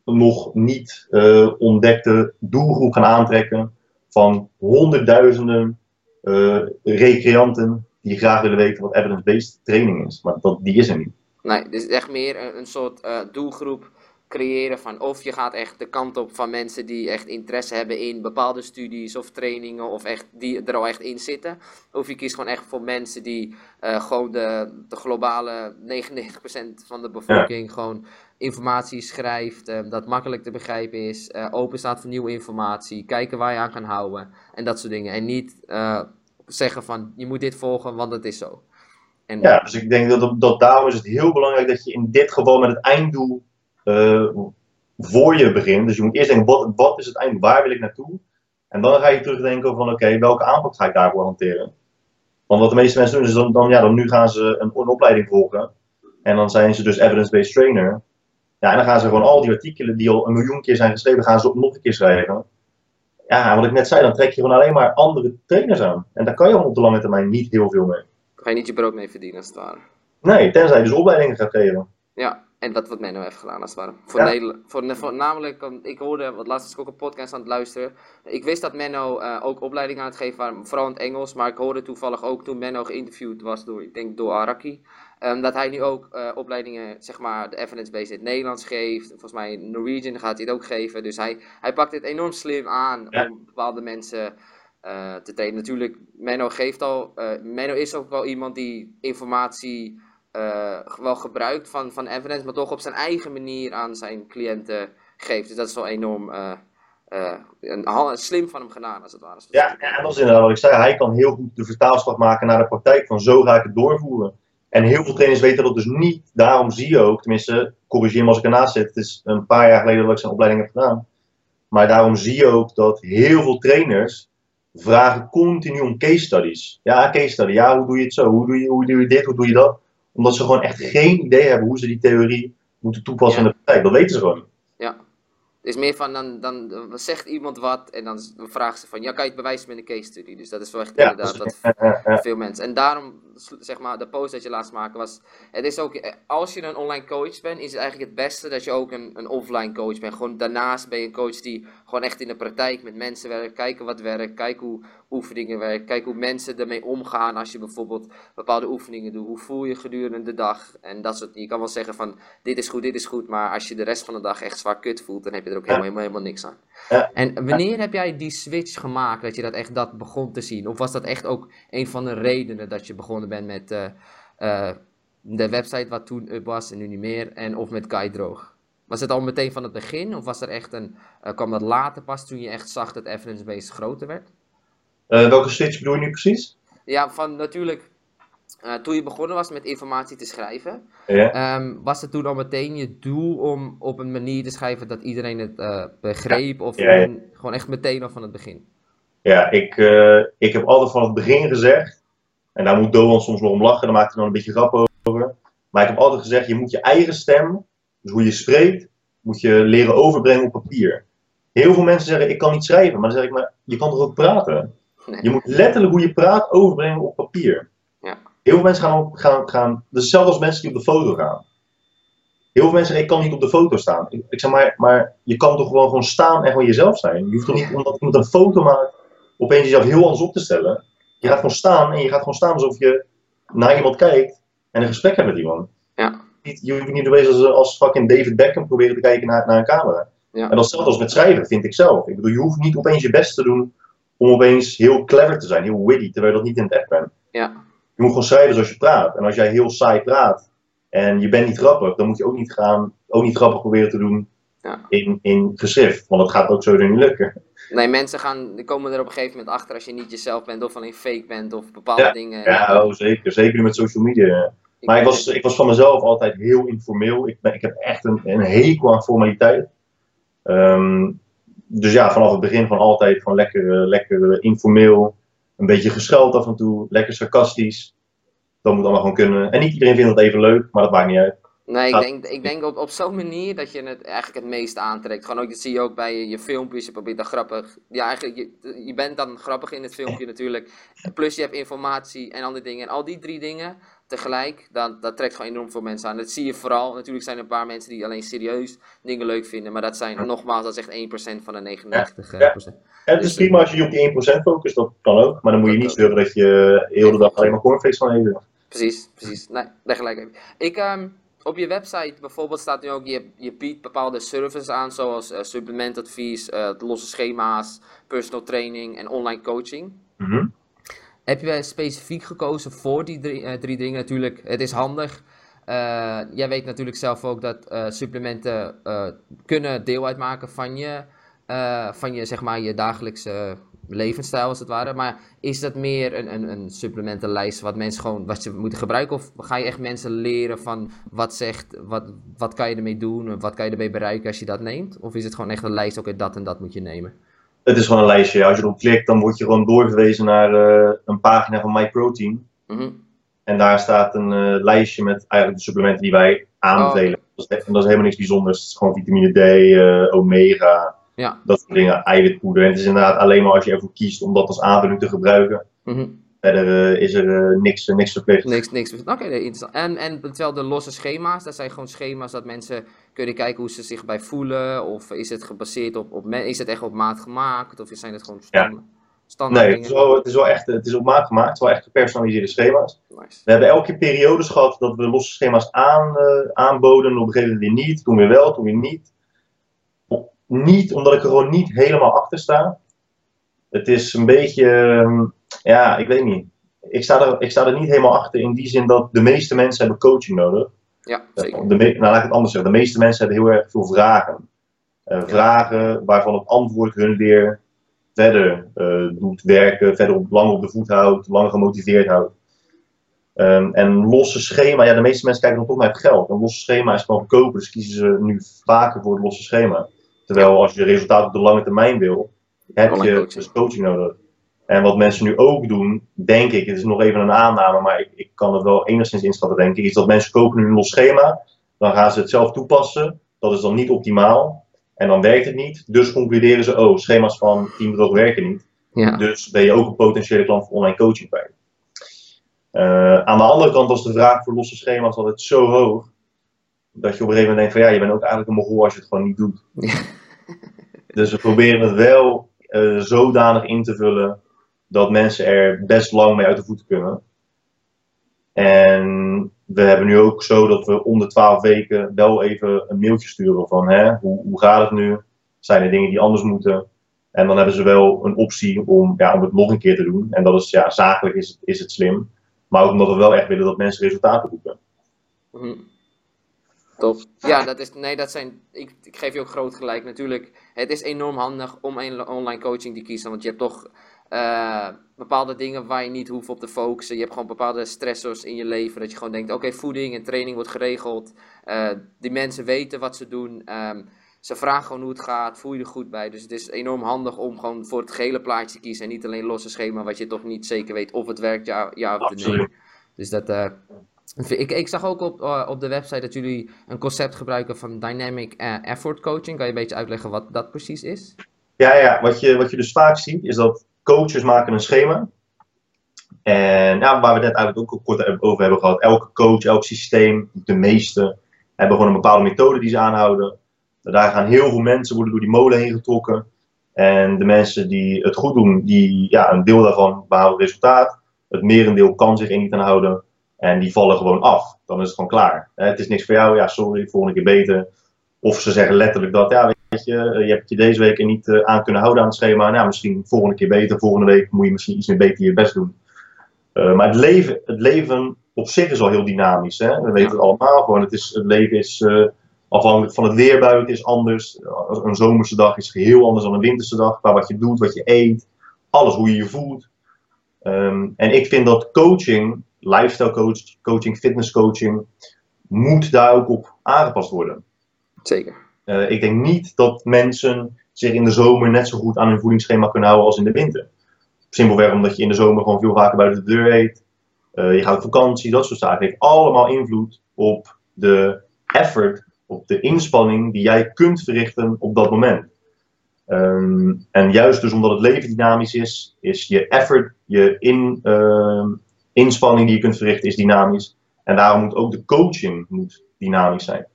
nog niet uh, ontdekte doelgroep gaan aantrekken van honderdduizenden uh, recreanten die graag willen weten wat evidence-based training is. Maar dat, die is er niet. Nee, het is echt meer een, soort uh, doelgroep creëren van of je gaat echt de kant op van mensen die echt interesse hebben in bepaalde studies of trainingen of echt die er al echt in zitten. Of je kiest gewoon echt voor mensen die uh, gewoon de, de globale 99% van de bevolking gewoon informatie schrijft, uh, dat makkelijk te begrijpen is, uh, open staat voor nieuwe informatie, kijken waar je aan kan houden en dat soort dingen. En niet zeggen van je moet dit volgen, want het is zo. En, ja, dus ik denk dat, dat daarom is het heel belangrijk dat je in dit geval met het einddoel uh, voor je begint. Dus je moet eerst denken, wat, wat is het eind, waar wil ik naartoe? En dan ga je terugdenken van, oké, welke aanpak ga ik daarvoor hanteren? Want wat de meeste mensen doen, is dan, dan, ja, dan nu gaan ze een, een opleiding volgen. En dan zijn ze dus evidence-based trainer. Ja, en dan gaan ze gewoon al die artikelen die al een miljoen keer zijn geschreven, gaan ze op nog een keer schrijven. Ja, wat ik net zei, dan trek je gewoon alleen maar andere trainers aan. En daar kan je op de lange termijn niet heel veel mee. Ga je niet je brood mee verdienen, als het ware. Nee, tenzij je dus opleidingen gaat geven. Ja, en dat wat Menno heeft gedaan als het ware. Voor ja. Nederland, voor, namelijk, ik hoorde, wat laatst was ik ook een podcast aan het luisteren. Ik wist dat Menno uh, ook opleidingen aan het geven waren, vooral in het Engels. Maar ik hoorde toevallig ook toen Menno geïnterviewd was door, ik denk door Araki. Um, dat hij nu ook uh, opleidingen, zeg maar, de evidence-based in het Nederlands geeft. Volgens mij in Norwegian gaat hij het ook geven. Dus hij, hij pakt het enorm slim aan ja. om bepaalde mensen uh, te trainen. Natuurlijk, Menno geeft al, Menno is ook wel iemand die informatie uh, wel gebruikt van, van evidence, maar toch op zijn eigen manier aan zijn cliënten geeft. Dus dat is wel enorm uh, uh, een, slim van hem gedaan, als het ware. Ja, ja, en dat is inderdaad wat ik zei. Hij kan heel goed de vertaalslag maken naar de praktijk van zo ga ik het doorvoeren. En heel veel trainers weten dat dus niet. Daarom zie je ook, tenminste, corrigeer me als ik ernaast zit. Het is een paar jaar geleden dat ik zijn opleiding heb gedaan. Maar daarom zie je ook dat heel veel trainers vragen continu om case studies. Ja, case study. Ja, hoe doe je het zo? Hoe doe je, hoe doe je dit? Hoe doe je dat? Omdat ze gewoon echt geen idee hebben hoe ze die theorie moeten toepassen ja. in de praktijk. Dat weten ze gewoon. Ja. Het is meer van, dan, dan, zegt iemand wat en dan vragen ze van, ja, kan je het bewijzen met een case study? Dus dat is wel echt ja, inderdaad ja, veel mensen. En daarom, zeg maar, de post dat je laatst maakte was, het is ook, als je een online coach bent, is het eigenlijk het beste dat je ook een, een offline coach bent. Gewoon daarnaast ben je een coach die gewoon echt in de praktijk met mensen werkt, kijken wat werkt, kijken hoe oefeningen werken, kijken hoe mensen ermee omgaan als je bijvoorbeeld bepaalde oefeningen doet. Hoe voel je gedurende de dag en dat soort Je kan wel zeggen van, dit is goed, dit is goed, maar als je de rest van de dag echt zwaar kut voelt, dan heb je er ook helemaal, helemaal, helemaal niks aan. Ja. En wanneer heb jij die switch gemaakt, dat je dat echt dat begon te zien? Of was dat echt ook een van de redenen dat je begonnen bent met uh, uh, de website wat toen up was en nu niet meer, en of met Kai Droog? Was het al meteen van het begin, of was er echt een, uh, kwam dat later pas toen je echt zag dat evidence-based groter werd? Welke switch bedoel je nu precies? Ja, van natuurlijk uh, toen je begonnen was met informatie te schrijven, ja. um, was het toen al meteen je doel om op een manier te schrijven dat iedereen het uh, begreep? Of ja, ja. gewoon echt meteen al van het begin? Ja, ik, uh, ik heb altijd van het begin gezegd, en daar moet Doan soms nog om lachen, daar maakt hij dan een beetje grap over. Maar ik heb altijd gezegd, je moet je eigen stem, dus hoe je spreekt, moet je leren overbrengen op papier. Heel veel mensen zeggen, ik kan niet schrijven, maar dan zeg ik, maar je kan toch ook praten? Nee. Je moet letterlijk hoe je praat overbrengen op papier. Ja. Heel veel mensen gaan, gaan, gaan dat is hetzelfde als mensen die op de foto gaan. Heel veel mensen zeggen, ik kan niet op de foto staan. Ik, ik zeg maar, maar je kan toch gewoon, gewoon staan en gewoon jezelf zijn. Je hoeft toch niet, omdat iemand een foto maakt, opeens jezelf heel anders op te stellen. Je gaat gewoon staan en je gaat gewoon staan alsof je naar iemand kijkt en een gesprek hebt met iemand. Ja. Je hoeft niet opeens als, als fucking David Beckham proberen te kijken naar, naar een camera. Ja. En dat is hetzelfde als met schrijven, vind ik zelf. Ik bedoel, je hoeft niet opeens je best te doen om opeens heel clever te zijn, heel witty, terwijl je dat niet in het echt bent. Ja. Je moet gewoon schrijven zoals je praat. En als jij heel saai praat en je bent niet grappig, dan moet je ook niet gaan, ook niet grappig proberen te doen Ja. in, in geschrift. Want dat gaat ook sowieso niet lukken. Nee, mensen gaan, komen er op een gegeven moment achter als je niet jezelf bent of alleen fake bent of bepaalde Ja, dingen. Ja, oh, zeker. Zeker nu met social media. Maar ik was, ik was van mezelf altijd heel informeel. Ik, ben, ik heb echt een, een hekel aan formaliteit. Ehm, dus ja, vanaf het begin van altijd gewoon lekker, lekker informeel. Een beetje gescheld af en toe, lekker sarcastisch. Dat moet allemaal gewoon kunnen. En niet iedereen vindt het even leuk, maar dat maakt niet uit. Nee, ik denk, ik denk op, op zo'n manier dat je het eigenlijk het meest aantrekt. Gewoon ook, dat zie je ook bij je, je filmpjes, je probeert dat grappig. Ja, eigenlijk, je, je bent dan grappig in het filmpje (laughs) natuurlijk. Plus je hebt informatie en andere dingen. En al die drie dingen tegelijk, dan, dat trekt gewoon enorm veel mensen aan. Dat zie je vooral. Natuurlijk zijn er een paar mensen die alleen serieus dingen leuk vinden. Maar dat zijn, nogmaals, dat is echt 1% van de 99%. Ja, ja. En het is dus, prima als je je op die 1% focust, dat kan ook. Maar dan moet je niet zorgen dat je heel de dag alleen maar cornflakes van eten. Precies, precies. Nee, daar gelijk Ik... Um, op je website bijvoorbeeld staat nu ook, je, je biedt bepaalde services aan, zoals uh, supplementadvies, uh, losse schema's, personal training en online coaching. Mhm. Heb je specifiek gekozen voor die drie, uh, drie dingen? Natuurlijk, het is handig. jij weet natuurlijk zelf ook dat supplementen kunnen deel uitmaken van je, van je, zeg maar, je dagelijkse levensstijl als het ware. Maar is dat meer een, een, een supplementenlijst wat mensen gewoon wat ze moeten gebruiken? Of ga je echt mensen leren van wat zegt, wat, wat kan je ermee doen, wat kan je ermee bereiken als je dat neemt? Of is het gewoon echt een lijst, oké, dat en dat moet je nemen? Het is gewoon een lijstje. Als je erop klikt, dan word je gewoon doorgewezen naar uh, een pagina van MyProtein. Mm En daar staat een uh, lijstje met eigenlijk de supplementen die wij aanbevelen. Oh. Dat, is, dat, is, helemaal niks bijzonders. Het is gewoon vitamine D, uh, omega, ja. Dat soort dingen, eiwitpoeder. En het is inderdaad alleen maar als je ervoor kiest om dat als aanvulling te gebruiken. Mm Verder uh, is er uh, niks, uh, niks verplicht. Niks, niks Oké, okay, interessant. En, en terwijl de losse schema's, dat zijn gewoon schema's dat mensen kunnen kijken hoe ze zich bij voelen. Of is het gebaseerd op, op is het echt op maat gemaakt? Of zijn het gewoon standaard? Ja. Standaard nee, het is, wel, het is wel echt het is op maat gemaakt. Het is wel echt gepersonaliseerde schema's. Nice. We hebben elke periodes gehad dat we losse schema's aan, aanboden. Op een gegeven moment weer niet. Toen weer wel, toen weer niet niet, omdat ik er gewoon niet helemaal achter sta. Het is een beetje, ehm, ja, ik weet niet. Ik sta, er, ik sta er niet helemaal achter in die zin dat de meeste mensen hebben coaching nodig. Ja, zeker. De nou, laat ik het anders zeggen. De meeste mensen hebben heel erg veel vragen. Uh, Vragen waarvan het antwoord hun weer verder uh, doet werken, verder op, lang op de voet houdt, langer gemotiveerd houdt. Um, en losse schema, ja, de meeste mensen kijken dan toch naar het geld. Een losse schema is gewoon goedkoper, dus kiezen ze nu vaker voor het losse schema. Terwijl als je resultaat op de lange termijn wil, heb je coaching. coaching nodig. En wat mensen nu ook doen, denk ik, het is nog even een aanname, maar ik, ik kan het wel enigszins inschatten, denk ik, is dat mensen kopen nu een los schema, dan gaan ze het zelf toepassen, dat is dan niet optimaal, en dan werkt het niet, dus concluderen ze, oh, schema's van Teamdroog werken niet. Ja. Dus ben je ook een potentiële klant voor online coaching bij. Uh, aan de andere kant was de vraag voor losse schema's altijd zo hoog, dat je op een gegeven moment denkt van ja, je bent ook eigenlijk een mogol als je het gewoon niet doet. dus we proberen het wel uh, zodanig in te vullen dat mensen er best lang mee uit de voeten kunnen. En we hebben nu ook zo dat we om de 12 weken wel even een mailtje sturen van hè, hoe, hoe gaat het nu? Zijn er dingen die anders moeten? En dan hebben ze wel een optie om, ja, om het nog een keer te doen. En dat is ja, zakelijk is, is het slim. Maar ook omdat we wel echt willen dat mensen resultaten boeken. Mm Top. Ja, dat is, nee, dat zijn, ik, ik geef je ook groot gelijk. Natuurlijk, het is enorm handig om een online coaching te kiezen. Want je hebt toch uh, bepaalde dingen waar je niet hoeft op te focussen. Je hebt gewoon bepaalde stressors in je leven. Dat je gewoon denkt, oké, voeding en training wordt geregeld. Uh, die mensen weten wat ze doen. Um, ze vragen gewoon hoe het gaat. Voel je er goed bij. Dus het is enorm handig om gewoon voor het gehele plaatje te kiezen. En niet alleen losse schema wat je toch niet zeker weet of het werkt, ja, ja of nee. Dus dat, uh, ik, ik zag ook op, uh, op de website dat jullie een concept gebruiken van Dynamic Effort Coaching. Kan je een beetje uitleggen wat dat precies is? Ja, ja. Wat, je, wat je dus vaak ziet is dat coaches maken een schema. En waar we net eigenlijk ook kort over hebben gehad. Elke coach, elk systeem, de meeste, hebben gewoon een bepaalde methode die ze aanhouden. Daar gaan heel veel mensen worden door die molen heen getrokken. En de mensen die het goed doen, die, ja, een deel daarvan behalen resultaat. Het merendeel kan zich er niet aan houden. En die vallen gewoon af. Dan is het gewoon klaar. Het is niks voor jou. Ja, sorry, volgende keer beter. Of ze zeggen letterlijk dat, ja, weet je, je hebt je deze week niet eh, aan kunnen houden aan het schema. Nou, misschien volgende keer beter. Volgende week moet je misschien iets meer beter je best doen. Uh, maar het leven, het leven op zich is al heel dynamisch. Hè? We weten het allemaal. Gewoon, het, is, het leven is uh, afhankelijk van het weer buiten is anders. Een zomerse dag is heel anders dan een winterse dag. Qua wat je doet, wat je eet. Alles hoe je je voelt. Um, en ik vind dat coaching lifestyle coach, coaching, fitness coaching, moet daar ook op aangepast worden. Uh, ik denk niet dat mensen zich in de zomer net zo goed aan hun voedingsschema kunnen houden als in de winter. Simpelweg omdat je in de zomer gewoon veel vaker buiten de deur eet. Uh, je gaat op vakantie, dat soort zaken. heeft allemaal invloed op de effort, op de inspanning die jij kunt verrichten op dat moment. Um, en juist dus omdat het leven dynamisch is, is je effort, je in, uh, inspanning die je kunt verrichten, is dynamisch. En daarom moet ook de coaching moet dynamisch zijn.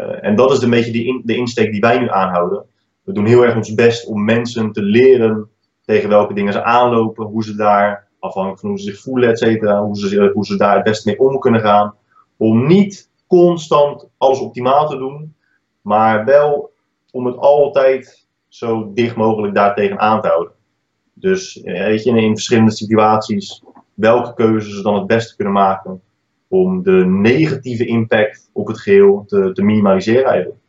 Uh, en dat is een beetje de insteek die wij nu aanhouden. We doen heel erg ons best om mensen te leren tegen welke dingen ze aanlopen, hoe ze daar, afhankelijk van hoe ze zich voelen, et cetera, hoe ze, ze daar het best mee om kunnen gaan. Om niet constant alles optimaal te doen, maar wel om het altijd zo dicht mogelijk daartegen aan te houden. Dus eh, weet je, in verschillende situaties welke keuzes ze dan het beste kunnen maken om de negatieve impact op het geheel te, te minimaliseren eigenlijk.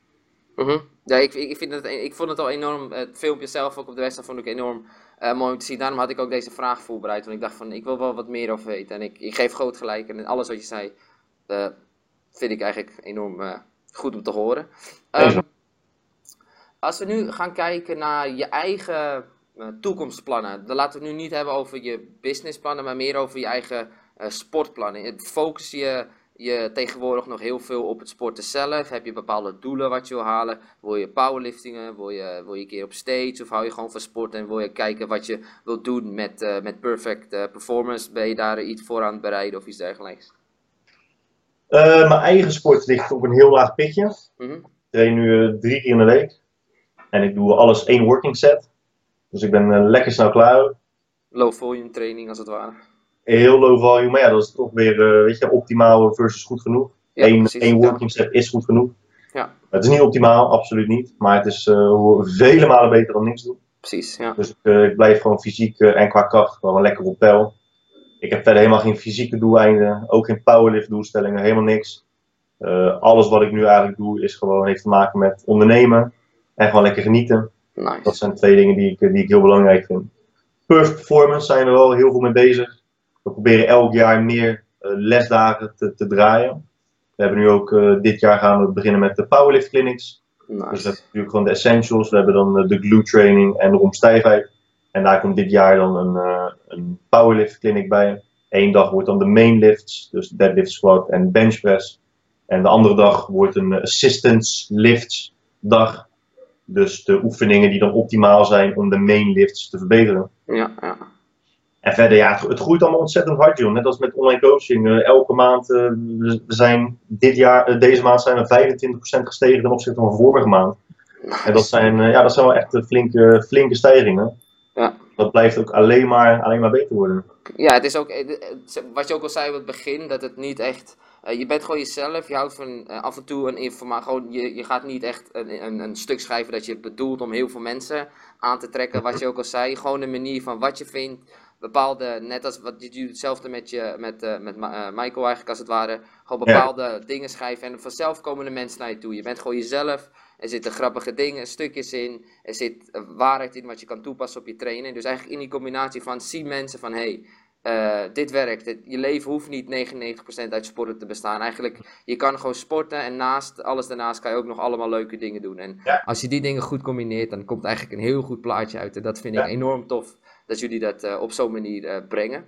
Mhm. Ja, ik, ik, vind het, ik vond het al enorm, het filmpje zelf ook op de wedstrijd vond ik enorm uh, mooi om te zien. Daarom had ik ook deze vraag voorbereid, want ik dacht van ik wil wel wat meer over weten. En ik, ik geef groot gelijk en alles wat je zei uh, vind ik eigenlijk enorm uh, goed om te horen. Um, als we nu gaan kijken naar je eigen toekomstplannen, dan laten we het nu niet hebben over je businessplannen, maar meer over je eigen sportplannen. Focus je je tegenwoordig nog heel veel op het sporten zelf? Heb je bepaalde doelen wat je wil halen? Wil je powerliftingen? Wil je, wil je een keer op stage? Of hou je gewoon van sport en wil je kijken wat je wilt doen met, uh, met perfect uh, performance? Ben je daar iets voor aan het bereiden of iets dergelijks? Uh, mijn eigen sport ligt op een heel laag pitje. Mm -hmm. Ik train nu drie keer in de week. En ik doe alles één working set. Dus ik ben lekker snel klaar. Low volume training als het ware heel low volume. Maar ja, dat is toch weer uh, weet je, optimaal versus goed genoeg. Ja, Eén, één working set is goed genoeg. Ja. Het is niet optimaal, absoluut niet. Maar het is uh, vele malen beter dan niks doen. Precies, ja. Dus ik blijf gewoon fysiek en qua kracht gewoon lekker op peil. Ik heb verder helemaal geen fysieke doeleinden. Ook geen powerlift doelstellingen, helemaal niks. alles wat ik nu eigenlijk doe is gewoon heeft te maken met ondernemen. En gewoon lekker genieten. Nice. Dat zijn twee dingen die ik, die ik heel belangrijk vind. Perfect performance zijn we wel heel veel mee bezig. We proberen elk jaar meer uh, lesdagen te, te, draaien. We hebben nu ook uh, dit jaar gaan we beginnen met de powerlift clinics. Nice. Dus dat is natuurlijk gewoon de essentials. We hebben dan uh, de glue training en de romstijfheid. En daar komt dit jaar dan een, een powerlift clinic bij. Eén dag wordt dan de main lifts, dus deadlift, squat en bench press. En de andere dag wordt een assistance lifts dag. Dus de oefeningen die dan optimaal zijn om de main lifts te verbeteren. Ja, ja. En verder, ja, het, groeit allemaal ontzettend hard, joh. Net als met online coaching. Uh, elke maand, uh, we zijn dit jaar, uh, deze maand zijn we 25% gestegen ten opzichte van vorige maand. En dat zijn, ja, dat zijn wel echt flinke, flinke stijgingen. Ja. Dat blijft ook alleen maar, alleen maar beter worden. Ja, het is ook, wat je ook al zei op het begin, dat het niet echt... je bent gewoon jezelf, je houdt van af en toe een informatie. Gewoon, je, je gaat niet echt een, een, een, stuk schrijven dat je bedoelt om heel veel mensen aan te trekken. Wat je ook al zei, gewoon een manier van wat je vindt bepaalde, net als wat je doet hetzelfde met, je, met, uh, met uh, Michael eigenlijk als het ware, gewoon bepaalde dingen schrijven en vanzelf komen de mensen naar je toe. Je bent gewoon jezelf, er zitten grappige dingen, stukjes in, er zit waarheid in wat je kan toepassen op je training. Dus eigenlijk in die combinatie van zie mensen van hey, uh, dit werkt. je leven hoeft niet 99% uit sporten te bestaan. Eigenlijk, je kan gewoon sporten en naast alles daarnaast kan je ook nog allemaal leuke dingen doen. En ja. als je die dingen goed combineert, dan komt eigenlijk een heel goed plaatje uit. En dat vind ik enorm tof dat jullie dat uh, op zo'n manier uh, brengen.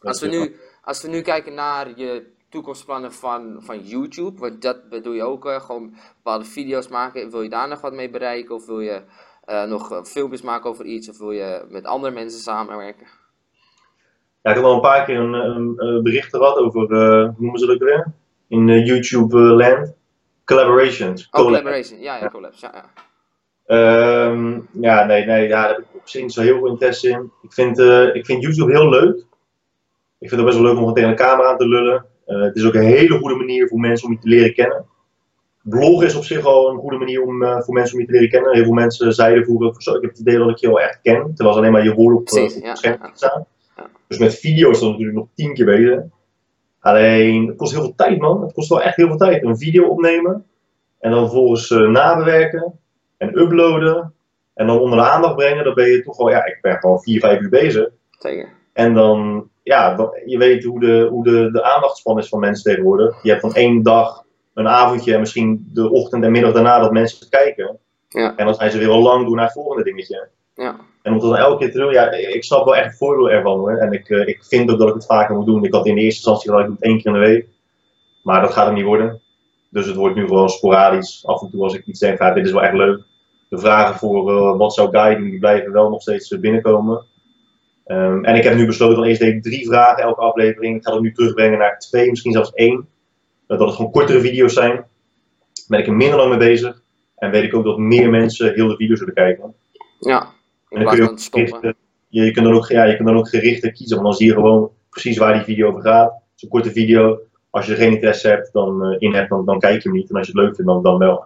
Als we, nu, als we nu kijken naar je toekomstplannen van, van YouTube, want dat bedoel je ook, uh, gewoon bepaalde video's maken. Wil je daar nog wat mee bereiken of wil je nog filmpjes maken over iets of wil je met andere mensen samenwerken? Ja, ik heb al een paar keer een, een bericht gehad over, hoe noemen ze dat weer? In YouTube land. Collaborations. Oh, collaboration, ja, ja, collabs, ja. ja. Um, ja, nee, nee, ja, daar heb ik op zich niet zo heel veel interesse in. Ik vind, uh, ik vind YouTube heel leuk. Ik vind het best wel leuk om gewoon tegen een camera aan te lullen. Uh, het is ook een hele goede manier voor mensen om je te leren kennen. Bloggen is op zich al een goede manier om, uh, voor mensen om je te leren kennen. Heel veel mensen zeiden vroeger, ik heb het idee dat ik je al echt ken. Terwijl alleen maar je woorden op, Precies, op het scherm ja, staan. Dus met video is dat natuurlijk nog tien keer beter. Alleen, het kost heel veel tijd man. Het kost wel echt heel veel tijd. Een video opnemen. En dan vervolgens nabewerken en uploaden en dan onder de aandacht brengen, dan ben je toch wel, ja, ik ben gewoon vier, vijf uur bezig. Zeker. En dan ja, je weet hoe, de, hoe de, de aandachtspan is van mensen tegenwoordig. Je hebt van één dag een avondje en misschien de ochtend en middag daarna dat mensen kijken. Ja. En dan zijn ze weer al lang door naar het volgende dingetje. Ja. En om dat dan elke keer te doen, ja, ik snap wel echt het voordeel ervan hoor. En ik, uh, ik vind ook dat ik het vaker moet doen. Ik had in de eerste instantie dat ik het één keer in de week. Maar dat gaat hem niet worden. Dus het wordt nu gewoon sporadisch. Af en toe als ik iets denk, ja, dit is wel echt leuk. De vragen voor uh, wat zou Guy doen, die blijven wel nog steeds binnenkomen. Um, en ik heb nu besloten, dan eerst deed ik drie vragen elke aflevering. Ik ga dat nu terugbrengen naar twee, misschien zelfs één. Dat het gewoon kortere video's zijn. Daar ben ik er minder lang mee bezig. En weet ik ook dat meer mensen heel de video's zullen kijken. Ja, en dan kun je, ook gerichte, je, je, kunt dan ook, ja, je kunt dan ook gerichter kiezen, want dan zie je gewoon precies waar die video over gaat. Het is een korte video. Als je er geen interesse hebt, dan, uh, in hebt, dan, dan kijk je hem niet. En als je het leuk vindt, dan, dan wel.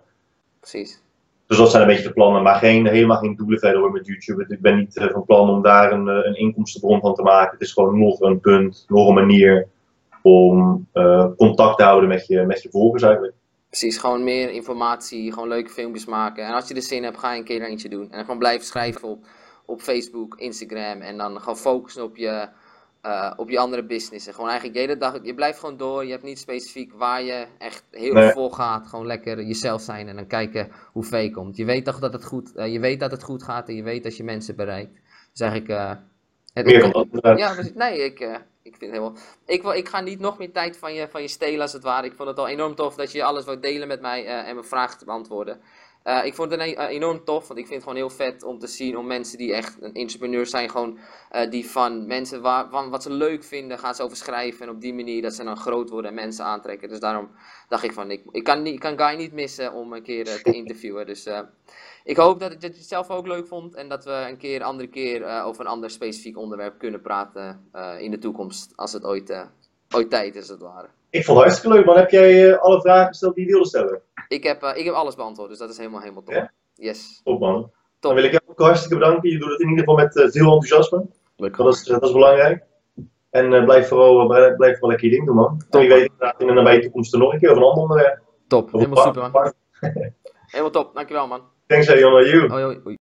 Precies. Dus dat zijn een beetje de plannen, maar geen, helemaal geen doelen verder hoor met YouTube. Ik ben niet uh, van plan om daar een, uh, een inkomstenbron van te maken. Het is gewoon nog een punt, nog een manier om uh, contact te houden met je, met je volgers eigenlijk. Precies, gewoon meer informatie, gewoon leuke filmpjes maken. En als je er zin hebt, ga een keer er eentje doen. En dan gewoon blijven schrijven op, op Facebook, Instagram. En dan gewoon focussen op je, uh, op je andere businessen. Gewoon eigenlijk de hele dag, je blijft gewoon door. Je hebt niet specifiek waar je echt heel nee. vol gaat. Gewoon lekker jezelf zijn en dan kijken hoe ver je komt. Je weet toch dat het goed, uh, je weet dat het goed gaat en je weet dat je mensen bereikt. Dus eigenlijk... Uh, het, meer dat, Ja, nee, ik, ik vind helemaal... Ik, wil, ik ga niet nog meer tijd van je, van je stelen als het ware. Ik vond het al enorm tof dat je alles wou delen met mij en mijn vragen te beantwoorden. Uh, ik vond het een, uh, enorm tof, want ik vind het gewoon heel vet om te zien om mensen die echt een entrepreneur zijn, gewoon uh, die van mensen waar, van wat ze leuk vinden, gaan ze over schrijven. En op die manier dat ze dan groot worden en mensen aantrekken. Dus daarom dacht ik van, ik, ik, kan, niet, ik kan Guy niet missen om een keer te (laughs) interviewen. Dus ik hoop dat, dat je het zelf ook leuk vond en dat we een keer, andere keer over een ander specifiek onderwerp kunnen praten in de toekomst, als het ooit, ooit tijd is, als het ware. Ik vond het hartstikke leuk, man. Heb jij alle vragen gesteld die je wilde stellen? Ik heb, uh, ik heb alles beantwoord, dus dat is helemaal, helemaal top. Ja? Yes. Top man. Top. Dan wil ik jou ook hartstikke bedanken. Je doet het in ieder geval met uh, veel enthousiasme. Leuk. Dat is, dat is belangrijk. En uh, blijf, vooral, blijf vooral lekker je ding doen man. Top. Wie weet inderdaad in de nabije toekomst er nog een keer of een ander onderwerp. Top, helemaal super man. helemaal top, dankjewel man. Thanks Jan, you. Hoi.